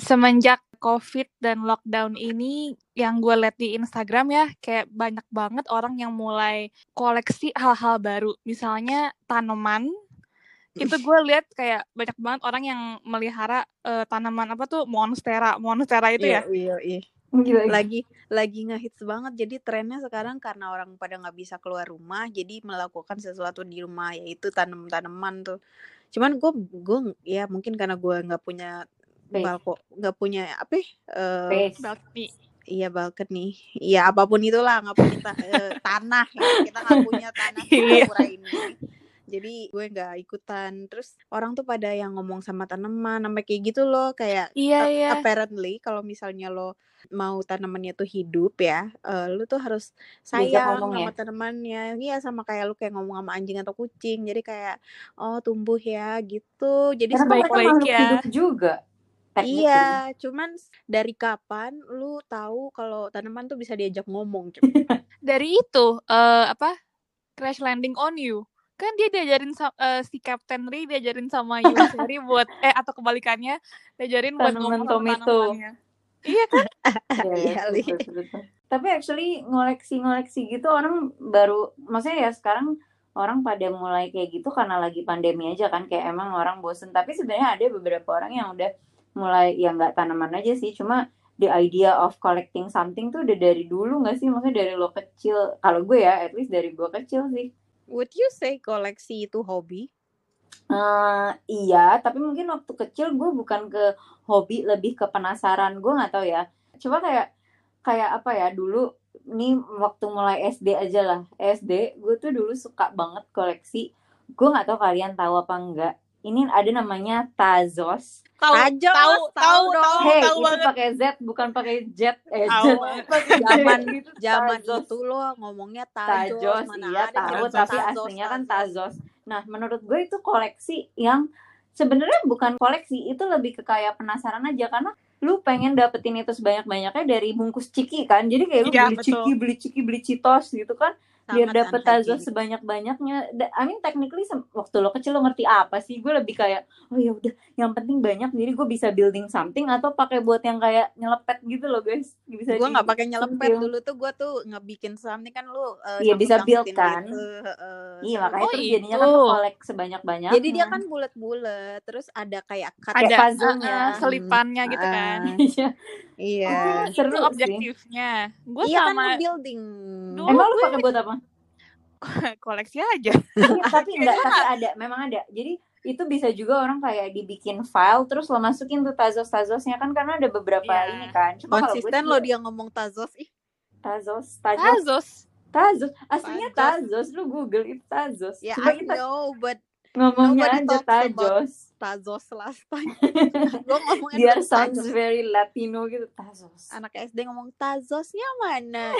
semenjak COVID dan lockdown ini yang gue liat di Instagram ya kayak banyak banget orang yang mulai koleksi hal-hal baru. Misalnya tanaman. Itu gue lihat kayak banyak banget orang yang melihara uh, tanaman apa tuh? Monstera. Monstera itu iya, ya? iya iya. Gila, gila. lagi lagi ngehits banget. Jadi trennya sekarang karena orang pada nggak bisa keluar rumah jadi melakukan sesuatu di rumah yaitu tanam tanaman tuh. Cuman gue gue ya mungkin karena gue nggak punya. Balkon nggak punya apa ya, eh, balcony. Iya balkoni iya apa pun itulah nggak punya ta- eh, tanah. Ya. kita nggak punya tanah Iya. sepura ini. Jadi gue nggak ikutan. Terus orang tuh pada yang ngomong sama tanaman sampai kayak gitu loh. Kayak iya iya. apparently kalau misalnya lo mau tanamannya tuh hidup ya eh, lu tuh harus sayang ngomong sama tanamannya. Iya sama kayak lu kayak ngomong sama anjing atau kucing. Jadi kayak oh tumbuh ya gitu. Jadi Karena kan mereka sebaik-baik makhluk ya. hidup juga. Technically. Iya, cuman dari kapan lu tahu kalau tanaman tuh bisa diajak ngomong? Dari itu eh apa crash landing on you kan dia diajarin eh, si Captain Lee diajarin sama Yusari buat eh atau kebalikannya diajarin buat ngomong tomato. tanamannya iya kan Iya, Iya. Tapi actually ngoleksi-ngoleksi gitu orang baru, maksudnya ya sekarang orang pada mulai kayak gitu karena lagi pandemi aja kan, kayak emang orang bosen. Tapi sebenarnya ada beberapa orang yang udah mulai, ya nggak tanaman aja sih, cuma the idea of collecting something tuh udah dari dulu nggak sih? Maksudnya dari lo kecil, kalau gue ya, at least dari gue kecil sih. Would you say koleksi itu hobi? Eh, iya, tapi mungkin waktu kecil gue bukan ke hobi, lebih ke penasaran. Gue nggak tahu ya. Coba kayak kayak apa ya dulu nih waktu mulai SD aja lah. SD gue tuh dulu suka banget koleksi. Gue nggak tahu kalian tahu apa enggak. Ini ada namanya Tazos. tahu tahu tahu tahu Hey, tahu itu banget pakai Z bukan pakai jet. Eh, Tahu jet. Zaman gitu, zaman Tazos. itu lo ngomongnya tajos, Tajos, mana iya ada tahu, tapi tajos, aslinya kan tajos. Tazos. Nah, menurut gue itu koleksi yang sebenarnya bukan koleksi, itu lebih ke kayak penasaran aja karena lu pengen dapetin itu sebanyak-banyaknya dari bungkus ciki kan. Jadi kayak lu Iya, beli betul. ciki, beli ciki, beli citos gitu kan biar Sangat dapet unhygienic. Tazos sebanyak-banyaknya. I mean technically waktu lo kecil lo ngerti apa sih? Gue lebih kayak oh ya udah yang penting banyak jadi gue bisa building something atau pakai buat yang kayak nyelepet gitu loh guys. Bisa Gue nggak pakai nyelepet dulu tuh gue tuh ngebikin something kan lu eh, Iya, bisa build kan. gitu, heeh. Iya makanya Oh, terus jadinya kan lo kolek sebanyak-banyaknya. Jadi dia kan bulat-bulat, terus ada kayak cut ada puzzle-nya. uh-uh, selipannya gitu kan Ah, Iya. Iya. oh seru itu objektifnya gue iya kan sama nge-building. Dulu Emang lu pakai buat apa? koleksi aja Iya, tapi enggak, tapi ada, memang ada. Jadi itu bisa juga orang kayak dibikin file terus lo masukin tuh tazos-tazosnya kan karena ada beberapa Iya. ini kan. Cuma Konsisten lo dia ngomong tazos ih. tazos, tazos, Tazos tazos. Aslinya Tazos. tazos, lu Google itu tazos. Ya Coba I kita know, but ngomongnya aja tazos. tazos last time. Gue ngomongnya Biar dulu sounds tazos. very Latino gitu, tazos. Anak SD ngomong tazosnya mana?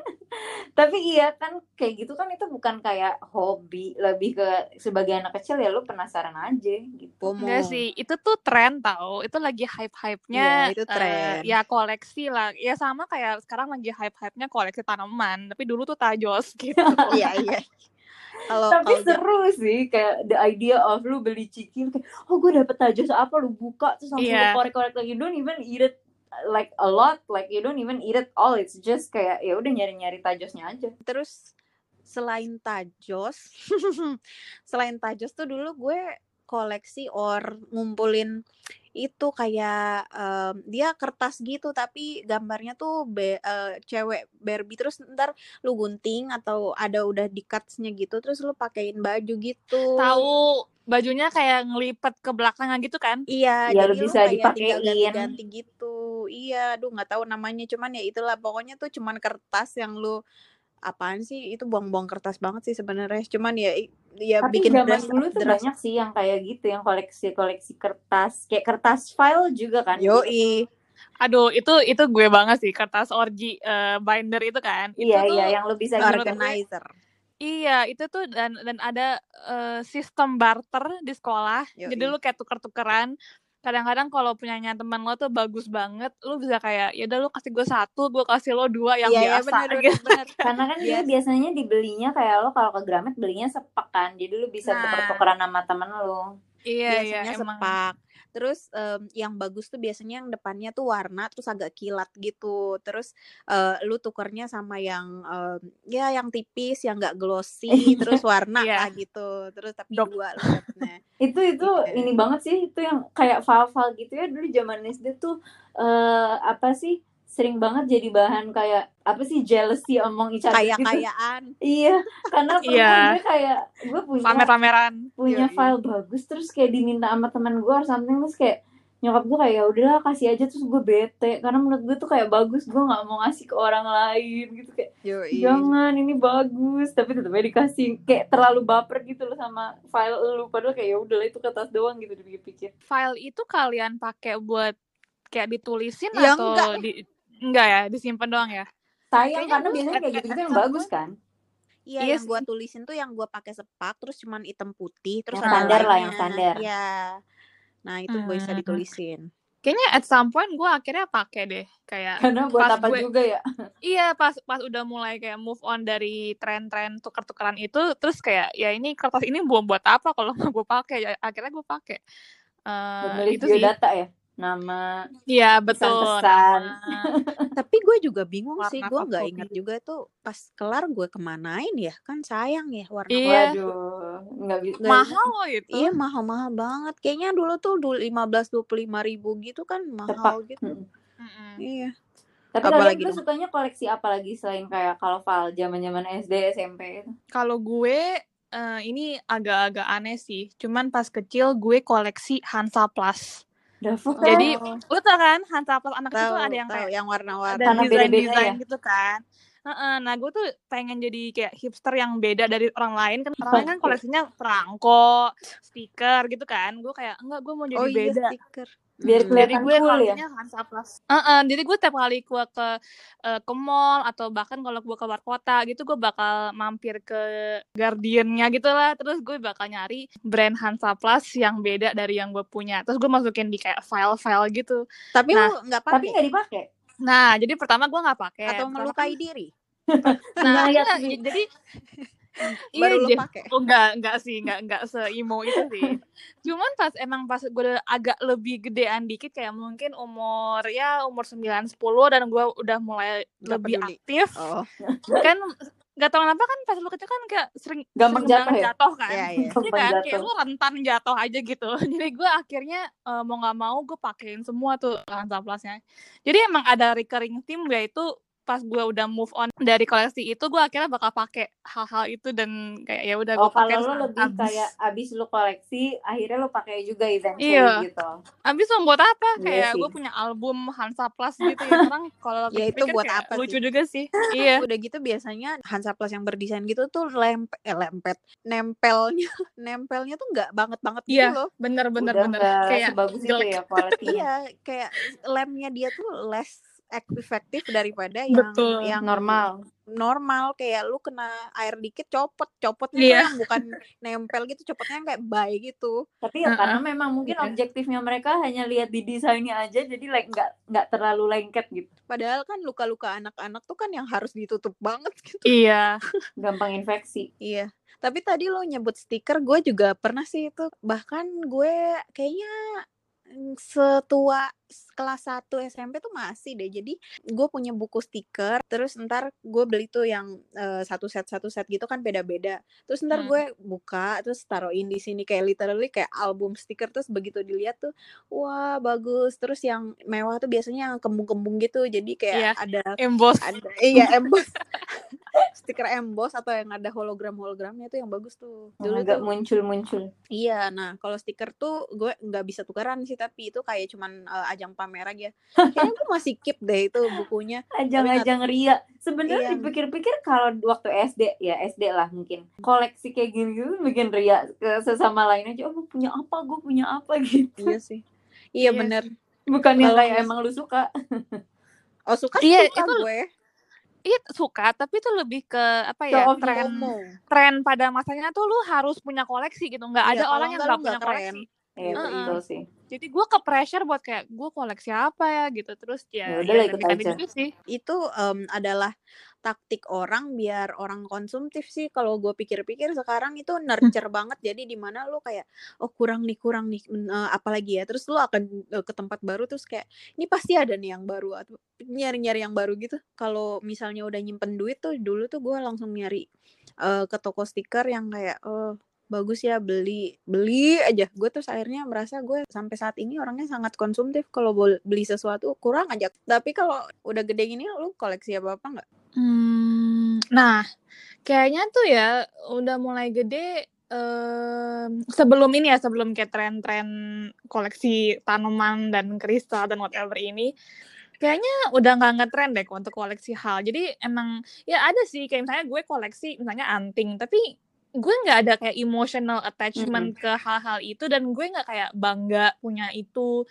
Tapi iya kan kayak gitu kan itu bukan kayak hobi, lebih ke sebagai anak kecil ya lu penasaran aja gitu. Enggak sih, itu tuh tren tau. Itu lagi hype-hype-nya. Iya, itu eh, tren. ya koleksi lah. Ya sama kayak sekarang lagi hype-hype-nya koleksi tanaman. Tapi dulu tuh tajos gitu. Iya iya. Kalau Tapi kalau seru sih kayak the idea of lu beli ciki kayak oh gue dapet tajos apa lu buka terus langsung lu korek-korek lagi. You don't even eat it like a lot like you don't even eat it all. It's just kayak ya udah nyari-nyari tajosnya aja. Terus selain tajos, selain tajos tuh dulu gue koleksi or ngumpulin itu kayak em, dia kertas gitu tapi gambarnya tuh be- eh, cewek Barbie terus ntar lu gunting atau ada udah di cutsnya gitu terus lu pakein baju gitu Tahu bajunya kayak ngelipet ke belakangnya gitu kan? Iya, Iya, jadi lu bisa dipakein. ganti-ganti gitu. Iya, aduh nggak tahu namanya cuman ya itulah pokoknya tuh cuman kertas yang lu apaan sih itu buang-buang kertas banget sih sebenarnya. Cuman ya ya tapi bikin zaman dress dulu tuh dress. banyak sih yang kayak gitu yang koleksi-koleksi kertas kayak kertas file juga kan Yoi. Aduh, itu itu gue banget sih kertas orgi eh, binder itu kan. Itu iya tuh iya yang lu bisa gitu gue- Organizer. Iya, itu tuh dan dan ada eh, sistem barter di sekolah. Yoi. Jadi lu kayak tuker-tukeran. Kadang-kadang kalau punyanya teman lo tuh bagus banget, lu bisa kayak ya udah lu kasih gue satu, gue kasih lo dua yang Iya, iya biasa benar gitu. benar benar. karena kan dia Yes. biasanya dibelinya kayak lo kalau ke Gramet belinya sepak kan jadi lu bisa Nah. tuker-tukeran sama temen lu Iya, iya, biasanya emang. sepak. Terus em, yang bagus tuh biasanya yang depannya tuh warna terus agak kilat gitu. Terus eh, lu tukernya sama yang em, ya yang tipis, yang nggak glossy, terus warna Iya. lah gitu. Terus tapi Dok. dua lu dapetnya. itu itu Iya. ini banget sih itu yang kayak file-file gitu ya dulu zaman SD tuh eh apa sih sering banget jadi bahan kayak apa sih jealousy among each other gitu Kayak-kayaan. iya karena pernah Iya. gue kayak gue punya Pamer-pameran. punya Yoi. file bagus terus kayak diminta sama teman gue or something terus kayak nyokap gue kayak ya udahlah kasih aja terus gue bete karena menurut gue tuh kayak bagus gue nggak mau ngasih ke orang lain gitu kayak Yoi. jangan ini bagus tapi tetap aja dikasih kayak terlalu baper gitu loh sama file lu padahal kayak ya udahlah itu kertas doang gitu dipikir-pikir File itu kalian pakai buat kayak ditulisin Ya, atau enggak. di enggak ya, disimpan doang ya? sayang Kayaknya karena gue biasanya kayak gitu-gitu yang bagus kan Iya, Iya yang gua tulisin tuh yang gua pakai sepak terus cuman hitam putih terus Yang standar lah, yang standar. Iya. Nah, itu bisa Hmm. ditulisin. Kayaknya at some point gue akhirnya pakai deh kayak karena buat pas apa gue- juga ya iya pas pas udah mulai kayak move on dari tren-tren tuker-tukeran itu terus kayak ya ini kertas ini buat buat apa kalau nggak gue pakai ya akhirnya gue pakai nulis itu sih biodata ya nama iya betul nama. Tapi gue juga bingung sih, Warna gue nggak ingat juga tuh pas kelar gue kemanain ya, kan sayang ya warna Iya. waduh nggak bisa mahal loh itu Iya mahal-mahal banget. Kayaknya dulu tuh dulu 15-25 ribu gitu kan mahal Tepak. gitu. Mm. Mm-mm. Iya. tapi Apalagi kalian tuh sukanya koleksi apa lagi selain kayak kalau file zaman zaman SD SMP itu Kalau gue eh, ini agak-agak aneh sih. Cuman pas kecil gue koleksi Hansa Plus. Davo kan Jadi Oh, lu tau kan Hansa Plus anak itu tahu, ada yang tahu, kayak yang warna-warna. ada beda-beda desain-desain ya? gitu kan. Heeh, nah gue tuh pengen jadi kayak hipster yang beda dari orang lain kan orang lain kan koleksinya perangko, stiker gitu kan. Gue kayak enggak gue mau jadi Oh iya beda. stiker. biar Hmm. Jadi kelihatan gue cool ya Hansa Plus. Heeh, jadi gue tiap kali gue ke eh, ke mall atau bahkan kalau gue keluar kota gitu gue bakal mampir ke Guardian-nya gitu lah. Terus gue bakal nyari brand Hansa Plus yang beda dari yang gue punya. Terus gue masukin di kayak file-file gitu. Tapi Nah, nggak tapi pakai nggak dipakai Nah, jadi pertama gue nggak pakai. atau Pertama melukai kan- diri? Nah, iya, sih. jadi Baru lu Jen. pakai. Oh enggak, enggak sih, enggak enggak seimo itu sih. Cuman pas emang pas gue udah agak lebih gedean dikit kayak mungkin umur ya umur 9 10 dan gue udah mulai Nggak lebih peduli. aktif. Oh, Kan nggak tahu kenapa kan pas lu kecil kan kayak sering Gampang sering jatuh ya? jatuh kan. iya iya. Iya gampang kan, kayak jatuh lu rentan jatuh aja gitu. Jadi gue akhirnya eh, mau nggak mau gue pakein semua tuh Plusnya. Jadi emang ada recurring theme yaitu pas gue udah move on dari koleksi itu gue akhirnya bakal pakai hal-hal itu dan kayak ya udah Oh gue pakai kalau lo lebih habis. kayak abis lo koleksi akhirnya lo pakai juga eventually Iya. gitu. Abis mau buat apa? Iya Kayak gue punya album Hansa Plus gitu ya. Orang kalau Ya, itu buat kayak apa lucu sih? juga sih. iya. Udah gitu biasanya Hansa Plus yang berdesain gitu tuh lempet, eh, lempet, nempelnya, nempelnya tuh nggak banget banget gitu Iya, loh. bener bener Udah bener. Kayak sebagus itu jelek. ya kualitinya. Iya, kayak lemnya dia tuh less efektif daripada yang Betul. yang Normal. normal kayak lu kena air dikit copot copotnya Iya. yang bukan nempel gitu copotnya yang kayak bye gitu Tapi ya Heeh. karena memang mungkin Iya. objektifnya mereka hanya lihat di desainnya aja jadi like nggak nggak terlalu lengket gitu. padahal kan luka-luka anak-anak tuh kan yang harus ditutup banget gitu Iya. Gampang infeksi. iya tapi tadi lo nyebut stiker gue juga pernah sih itu bahkan gue kayaknya setua s- kelas 1 SMP tuh masih deh jadi gue punya buku stiker terus ntar gue beli tuh yang eh, satu set satu set gitu kan beda-beda terus ntar Hmm. gue buka terus taruhin di sini kayak literally kayak album stiker terus begitu dilihat tuh wah bagus terus yang mewah tuh biasanya yang kembung-kembung gitu jadi kayak Iya. ada Emboss. ada iya emboss stiker emboss atau yang ada hologram hologramnya tuh yang bagus tuh Yang dulu agak tuh muncul-muncul. iya nah kalau stiker tuh gue nggak bisa tukeran sih tapi itu kayak cuman eh, ajang pamer aja kayaknya gue masih keep deh itu bukunya Ajang-ajang ria. Sebenarnya Iya. dipikir-pikir kalau waktu SD ya SD lah mungkin koleksi kayak gini gitu bikin ria ke sesama lain aja. Oh gue punya apa? Gue punya apa gitu. iya sih iya Iya bener Bukan yang kayak emang lu suka. oh suka Iya, suka itu gue Iya suka, tapi itu lebih ke apa ya off tren tren pada masanya tuh lu harus punya koleksi gitu. Nggak Iya, ada orang yang nggak punya keren. koleksi. Iya Heeh. betul sih. Jadi gue ke pressure buat kayak gue koleksi apa ya gitu. Terus Ya ya, udah lah, ya ikut aja. sih. itu em, adalah taktik orang biar orang konsumtif sih kalau gue pikir-pikir sekarang itu nurture banget jadi di mana lu kayak oh kurang nih kurang nih eh, apalagi ya terus lu akan eh, ke tempat baru terus kayak ini pasti ada nih yang baru atau nyari-nyari yang baru gitu kalau misalnya udah nyimpen duit tuh dulu tuh gue langsung nyari eh, ke toko stiker yang kayak oh bagus ya beli. Beli aja. Gue terus akhirnya merasa gue sampai saat ini orangnya sangat konsumtif. Kalau beli sesuatu kurang aja. Tapi kalau udah gede gini lu koleksi apa apa nggak? Hmm, nah, kayaknya tuh ya udah mulai gede em, sebelum ini ya, sebelum kayak tren-tren koleksi tanaman dan kristal dan whatever ini, kayaknya udah nggak ngetren deh untuk koleksi hal. Jadi emang ya ada sih kayak misalnya gue koleksi misalnya anting, tapi gue nggak ada kayak emotional attachment ke hal-hal itu dan gue nggak kayak bangga punya itu.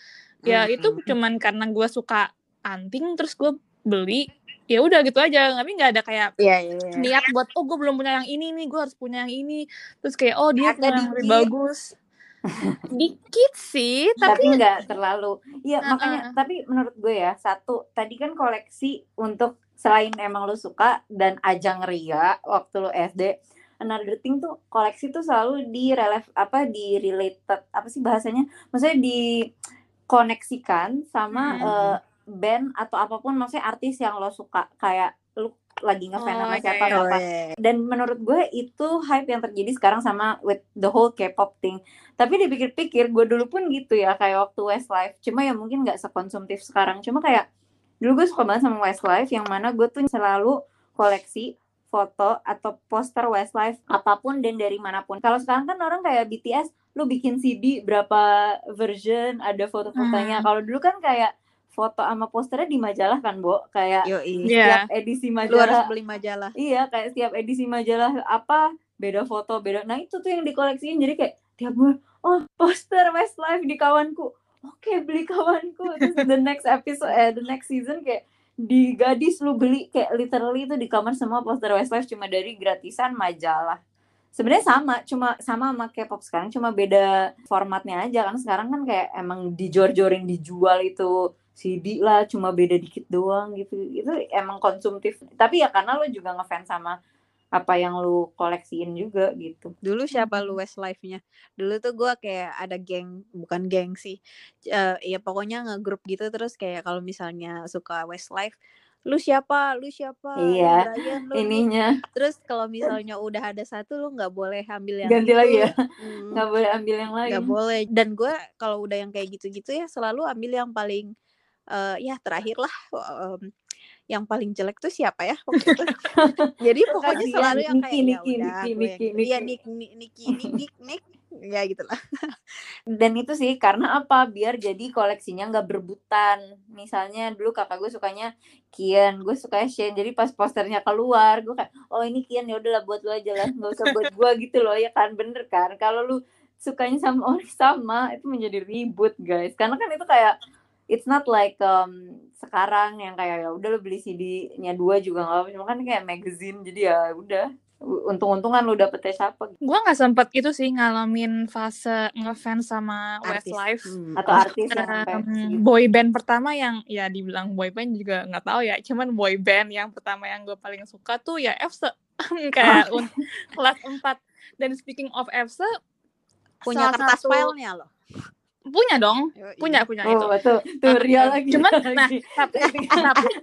Ya itu Mm-mm. cuman karena gue suka anting terus gue beli ya udah gitu aja tapi nggak ada kayak Iya iya. iya. niat buat oh gue belum punya yang ini nih gue harus punya yang ini terus kayak oh dia punya yang lebih bagus dikit sih tapi nggak terlalu iya Uh-uh. makanya tapi menurut gue ya satu tadi kan koleksi untuk selain emang lu suka dan ajang ria waktu lu SD another thing tuh koleksi tuh selalu di relev apa di related apa sih bahasanya maksudnya dikoneksikan sama Hmm. eh, band atau apa pun maksudnya artis yang lo suka kayak lu lagi ngefans Oh, sama iya, siapa apa dan menurut gue itu hype yang terjadi sekarang sama with the whole K-pop thing. Tapi dipikir-pikir gue dulu pun gitu ya kayak waktu Westlife. Cuma ya mungkin nggak sekonsumtif sekarang. Cuma kayak dulu gue suka banget sama Westlife yang mana gue tuh selalu koleksi foto atau poster Westlife apa pun dan dari mana pun. Kalau sekarang kan orang kayak BTS lu bikin CD berapa version ada foto-fotonya. Hmm. Kalau dulu kan kayak foto sama posternya di majalah kan, Bo. Kayak Yoi. Iya. setiap edisi Lu harus majalah beli majalah. Iya, kayak setiap edisi majalah apa beda foto, beda. Nah, itu tuh yang dikoleksiin. Jadi kayak tiap bulan, oh, poster Westlife di kawanku. Oke, beli kawanku. Terus the next episode eh the next season kayak di gadis lu beli kayak literally itu di kamar semua poster Westlife cuma dari gratisan majalah. Sebenarnya sama, cuma sama sama K-pop sekarang, cuma beda formatnya aja kan. Sekarang kan kayak emang dijor-jorin dijual itu CD lah cuma beda dikit doang gitu itu emang konsumtif tapi ya karena lo juga ngefans sama apa yang lu koleksiin juga gitu Dulu siapa lu Westlife-nya? Dulu tuh gua kayak ada geng, bukan geng sih. Eh, ya pokoknya ngegrup gitu terus kayak kalau misalnya suka Westlife, lu siapa? Lu siapa? Lu Iya, Brian, lu, lu. ininya Terus kalau misalnya udah ada satu lu nggak boleh ambil yang ganti itu. lagi ya Hmm, nggak boleh ambil yang lain nggak boleh. Dan gue kalau udah yang kayak gitu-gitu ya selalu ambil yang paling eh, ya terakhir lah. em, yang paling jelek tuh siapa ya waktu itu? Jadi pokoknya selalu yang kayak Niki, ya Niki, Niki, Niki, yang iya Niki. Niki Nick Nick ya gitulah. dan itu sih karena apa? Biar jadi koleksinya nggak berebutan. Misalnya dulu kakak gue sukanya Kian gue suka Shen jadi pas posternya keluar gue kayak oh ini Kian ya udahlah buat lu aja lah. Nggak usah buat gue gitu loh. Ya kan? Bener kan? Kalau lu sukanya sama orang sama. Itu menjadi ribut guys. Karena kan itu kayak it's not like um, sekarang yang kayak ya udah lu beli CD-nya dua juga nggak apa cuma kan kayak magazine jadi ya udah untung-untungan lu dapetnya siapa gue nggak sempet itu sih ngalamin fase ngefans sama Artis. Westlife Hmm. atau artis yang segitu. boy band pertama yang ya dibilang boy band juga nggak tahu ya cuman boy band yang pertama yang gue paling suka tuh ya EVSE kayak un- kelas 4 dan speaking of EVSE punya salah kertas satu- filenya loh. Punya dong Yoi. punya punya itu Oh, tuh, tuh Ria lagi. cuman nah lagi. tapi, tapi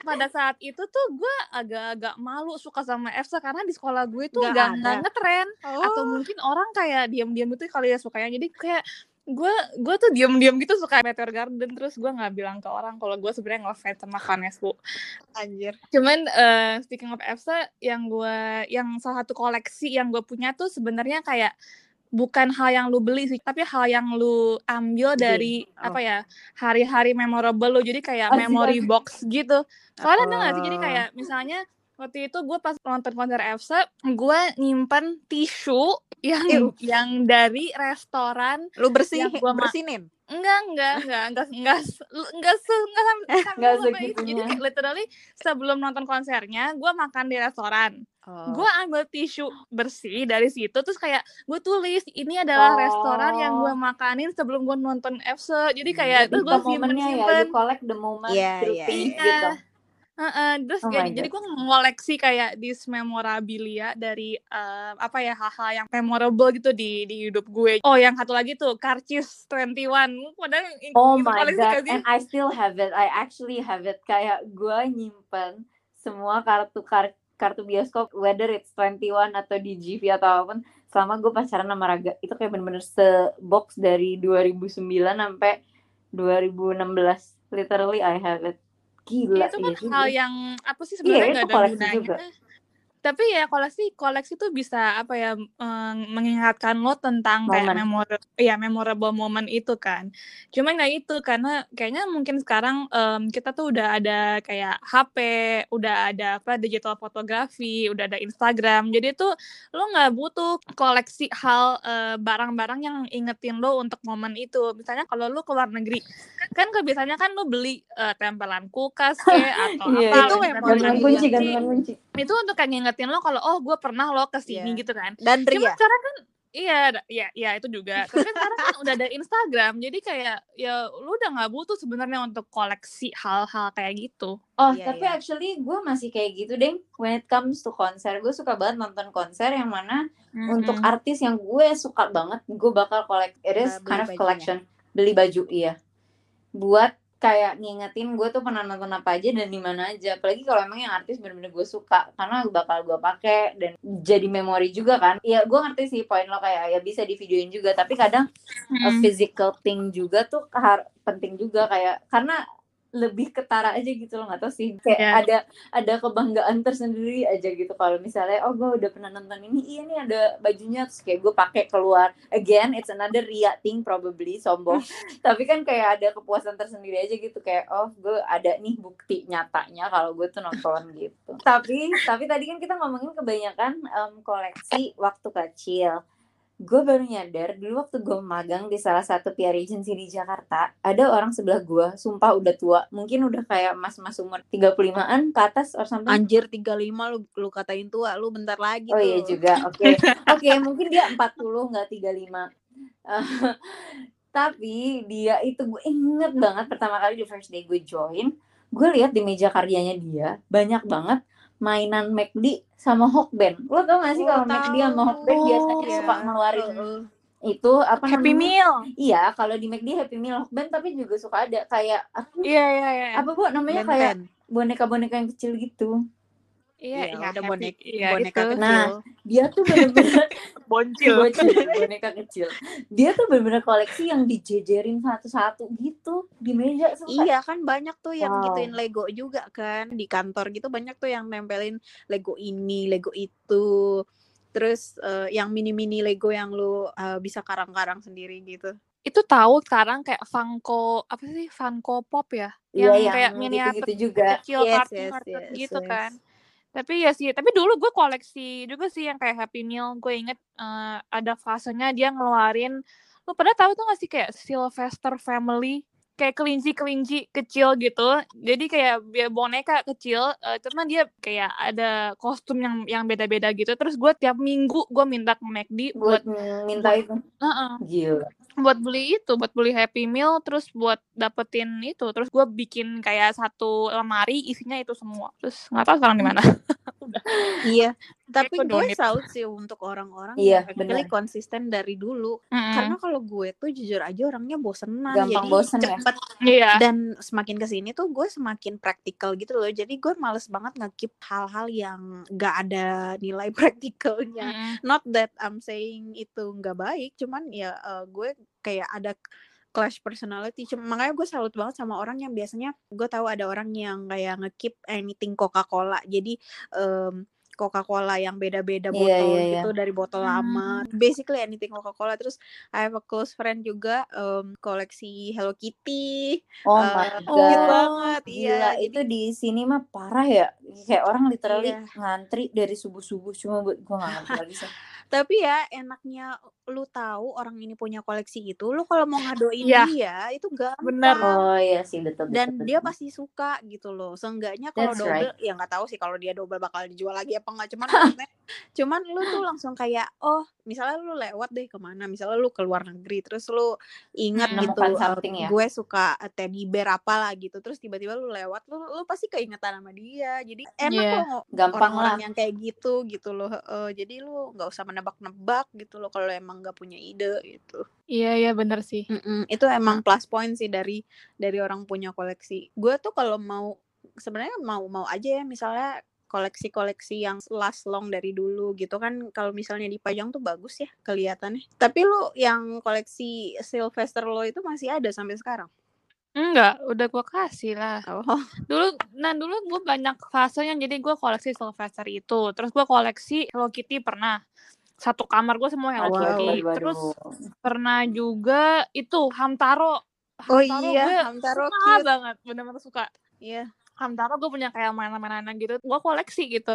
pada saat itu tuh gue agak-agak malu suka sama EVSE karena di sekolah gue tuh ada. nggak ngetren Oh. atau mungkin orang kayak diam-diam itu kali ya sukanya jadi kayak gue gue tuh diam-diam gitu suka Meteor Garden terus gue nggak bilang ke orang kalau gue sebenarnya ngefans sama Vanesco anjir. cuman eh, speaking of EVSE yang gue yang salah satu koleksi yang gue punya tuh sebenarnya kayak bukan hal yang lu beli sih tapi hal yang lu ambil dari Oh. apa ya hari-hari memorable lu jadi kayak Asik, memory box gitu soalnya ada nggak sih jadi Oh. kayak misalnya waktu itu gue pas nonton konser EVSE gue nyimpen tisu yang Ew. yang dari restoran Lu bersih Yang gua bersinin. enggak enggak enggak enggak enggak se- enggak se enggak sampai sampai Enggak sampai itu. jadi segitunya. kayak literally sebelum nonton konsernya gue makan di restoran Oh. gue ambil tisu bersih dari situ terus kayak gue tulis ini adalah restoran yang gue Oh. makanin sebelum gue nonton EVSE jadi Hmm, kayak Jadi terus gue ke simpen ya, simpen you collect the moment Iya, through iya, iya. gitu. Heeh, terus Oh jadi my jadi gue ngoleksi kayak this memorabilia dari eh, apa ya hal-hal yang memorable gitu di di hidup gue. Oh, yang satu lagi tuh Karcis 21. Padahal Oh itu my god, gak sih? and I still have it. I actually have it. Kayak gue nyimpen semua kartu kar- kartu bioskop, whether it's 21 atau di GV atau apa pun, selama gue pacaran sama Raga. Itu kayak bener-bener sebox dari 2009 sampai 2016. Literally I have it. Gila, itu kan iya juga. hal yang apa sih Iya, sebenarnya itu nggak ada gunanya. juga. Tapi ya koleksi koleksi tuh bisa apa ya mengingatkan lo tentang kayak Momen. memorable ya memorable moment itu kan. Cuman nggak itu karena kayaknya mungkin sekarang em, kita tuh udah ada kayak HP, udah ada apa digital fotografi, udah ada Instagram. Jadi tuh lo nggak butuh koleksi hal barang-barang yang ingetin lo untuk momen itu. Misalnya kalau lo keluar negeri, kan kebiasaanya kan lo beli eh, tempelan kulkas kayak atau Iya, apa. Itu memori kunci. itu untuk kayak ngingetin lo kalau oh gue pernah lo ke sini Iya. gitu kan Dan cuma Ria. sekarang kan iya iya iya itu juga tapi kan sekarang kan udah ada Instagram jadi kayak ya lu udah nggak butuh sebenarnya untuk koleksi hal-hal kayak gitu Oh, Iya, tapi iya. actually gue masih kayak gitu, deh. When it comes to konser, gue suka banget nonton konser yang mana untuk Mm-mm. artis yang gue suka banget, gue bakal collect. It is Uh, kind of bajunya. collection. Beli baju, iya. Buat kayak ngingetin gue tuh pernah nonton apa aja dan di mana aja. Apalagi kalau emang yang artis bener-bener gue suka, karena bakal gue pakai dan jadi memori juga kan. Iya, gue ngerti sih poin lo kayak ya bisa di videoin juga, tapi kadang a Mm. physical thing juga tuh penting juga kayak karena lebih ketara aja gitu loh nggak tau sih. Kayak Iya. ada ada kebanggaan tersendiri aja gitu. Kalau misalnya oh gue udah pernah nonton ini iya nih ada bajunya. Terus kayak gue pakai keluar. Again it's another ria thing probably sombong. Tapi kan kayak ada kepuasan tersendiri aja gitu. Kayak oh gue ada nih bukti nyatanya kalau gue tuh nonton gitu. Tapi tapi tadi kan kita ngomongin kebanyakan em, koleksi waktu kecil gue baru nyadar dulu waktu gue magang di salah satu PR agency di Jakarta ada orang sebelah gue sumpah udah tua mungkin udah kayak mas-mas umur 35an ke atas or something. Anjir 35 lu lu katain tua, lu bentar lagi oh tuh. iya juga oke. Oke mungkin dia 40 nggak 35 Eh, tapi dia itu gue inget banget pertama kali di first day gue join gue lihat di meja karyanya dia banyak banget mainan McD sama Hokben lo tau gak sih Oh, kalau McD sama Hokben tahu. biasanya Iya. suka ngeluarin Heeh. itu apa Happy namanya Meal Iya, kalau di McD Happy Meal Hokben tapi juga suka ada kayak iya iya iya apa bu namanya Ben kayak 10. boneka-boneka yang kecil gitu. Iya Iya, iya udah Happy- bonek, iya, boneka itu. kecil. Nah, Dia tuh bener-bener boncil bocil, boneka kecil. Dia tuh bener-bener koleksi yang dijejerin satu-satu gitu di meja sumpah. Iya kan banyak tuh yang Wow. gituin Lego juga kan di kantor gitu banyak tuh yang nempelin Lego ini, Lego itu. Terus eh, yang mini-mini Lego yang lu eh, bisa karang-karang sendiri gitu. itu tahu sekarang kayak Funko apa sih Funko Pop ya Iya, yang yang kayak miniatur gitu-gitu juga. kecil Yes, kartun yes, yes, gitu yes. kan tapi ya sih tapi dulu gue koleksi juga sih yang kayak Happy Meal. Gue inget eh, ada fasenya dia ngeluarin lu pada tahu tuh gak sih kayak Sylvester Family kayak kelinci-kelinci kecil gitu. Jadi kayak dia boneka kecil eh, cuman dia kayak ada kostum yang yang beda-beda gitu. Terus gue tiap minggu gue minta ke McD buat Buat minta itu. Heeh, Gila. buat beli itu buat beli Happy Meal terus buat dapetin itu. Terus gue bikin kayak satu lemari isinya itu semua. Terus nggak tahu sekarang di mana. Iya, tapi gue salut sih untuk orang-orang Iya, yang benar. konsisten dari dulu. Mm-mm. Karena kalau gue tuh jujur aja orangnya bosenan, Gampang jadi bosen ya. cepet iya dan semakin ke sini tuh gue semakin praktikal gitu loh jadi gue males banget ngekip hal-hal yang gak ada nilai praktikalnya Mm-mm. not that I'm saying itu nggak baik cuman ya eh, gue kayak ada clash personality cuma makanya gue salut banget sama orang yang biasanya gue tahu ada orang yang kayak ngekip anything Coca-Cola jadi em, Coca-Cola yang beda-beda Iya, botol iya, iya. gitu dari botol lama basically anything Coca-Cola terus I have a close friend juga em, koleksi Hello Kitty Oh Eh, my Oh. god. banget Gila, iya itu di sini mah parah ya. Kayak orang literally Iya. ngantri dari subuh-subuh cuma buat gua gak ngerti lagi sih. Tapi ya enaknya lu tahu orang ini punya koleksi itu lu kalau mau ngadoin Iya. dia itu gampang Bener. Oh iya sih betul betul. dan betul. dia pasti suka gitu loh seenggaknya kalau That's double ya nggak tahu sih kalau dia double bakal dijual lagi apa enggak cuman cuman lu tuh langsung kayak oh misalnya lu lewat deh ke mana misalnya lu ke luar negeri terus lu ingat Hmm. gitu uh, something ya. gue suka uh, teddy bear apa lah gitu terus tiba-tiba lu lewat lu lu pasti keingetan sama dia jadi enak Iya. loh Gampang orang-orang lah. yang kayak gitu gitu loh heeh. jadi lu nggak usah menebak-nebak gitu loh kalau emang nggak punya ide gitu Iya iya bener sih. Mm-mm, itu emang plus point sih dari dari orang punya koleksi. Gue tuh kalau mau sebenarnya mau mau aja ya misalnya koleksi-koleksi yang last long dari dulu gitu kan kalau misalnya dipajang tuh bagus ya kelihatannya. Tapi lu yang koleksi Sylvester lo itu masih ada sampai sekarang. Enggak, udah gue kasih lah. Oh, Dulu, nah dulu gue banyak fasenya, jadi gue koleksi Sylvester itu. Terus gue koleksi Hello Kitty pernah. Satu kamar gue semua Hello Wow. Kitty. Waduh, waduh. Terus pernah juga itu Hamtaro. oh Hamtaro iya, gue Hamtaro suka cute. banget, bener-bener suka. Iya. Hamtaro gue punya kayak mainan-mainan gitu, gue koleksi gitu.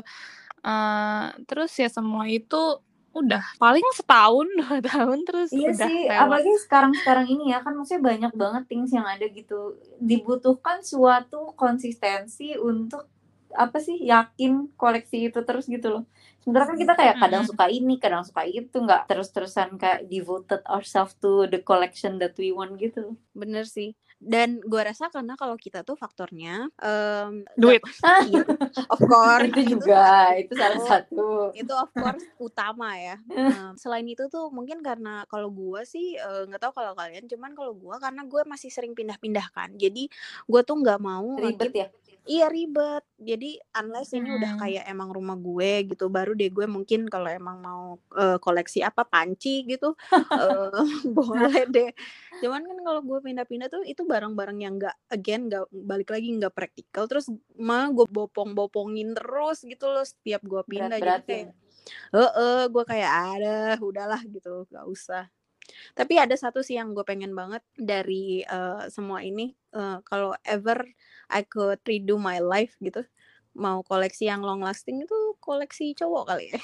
Eh terus ya semua itu udah paling setahun dua tahun terus Iya udah sih, lewat. apalagi sekarang-sekarang ini ya kan maksudnya banyak banget things yang ada gitu. Dibutuhkan suatu konsistensi untuk apa sih yakin koleksi itu terus gitu loh. Sementara kan kita kayak kadang suka ini, kadang suka itu, nggak terus-terusan kayak devoted ourselves to the collection that we want gitu. Bener sih. Dan gue rasa karena kalau kita tuh faktornya em, duit. iya, of course itu juga, itu salah satu. itu of course utama ya. Em, selain itu tuh mungkin karena kalau gua sih eh, nggak tahu kalau kalian, cuman kalau gua karena gue masih sering pindah-pindah kan. Jadi gue tuh nggak mau Ribet ya. Iya ribet. Jadi unless ini udah Hmm. kayak emang rumah gue gitu, baru deh gue mungkin kalau emang mau eh, koleksi apa panci gitu, eh, boleh deh. Cuman kan kalau gue pindah-pindah tuh itu barang-barang yang nggak again nggak balik lagi nggak praktikal. Terus mah gue bopong-bopongin terus gitu loh setiap gue pindah. Jadi kayak Berat-beratin. Heeh, gue kayak ada, udahlah gitu, gak usah. Tapi ada satu sih yang gue pengen banget dari eh, semua ini, eh, kalau ever I could redo my life gitu, mau koleksi yang long lasting itu koleksi cowok kali ya.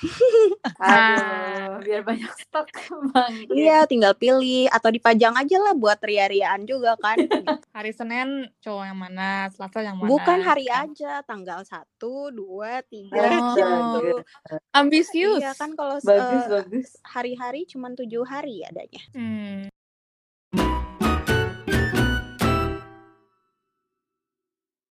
Aduh, biar banyak stok bang. Iya, tinggal pilih atau dipajang aja lah buat ria-riaan juga kan. Hari Senin cowok yang mana, Selasa yang mana. Bukan hari kan. aja, tanggal 1, 2, 3 Oh. gitu. Ambisius. Iya kan kalau Bagus eh, bagus. hari-hari cuma tujuh hari adanya. Hmm.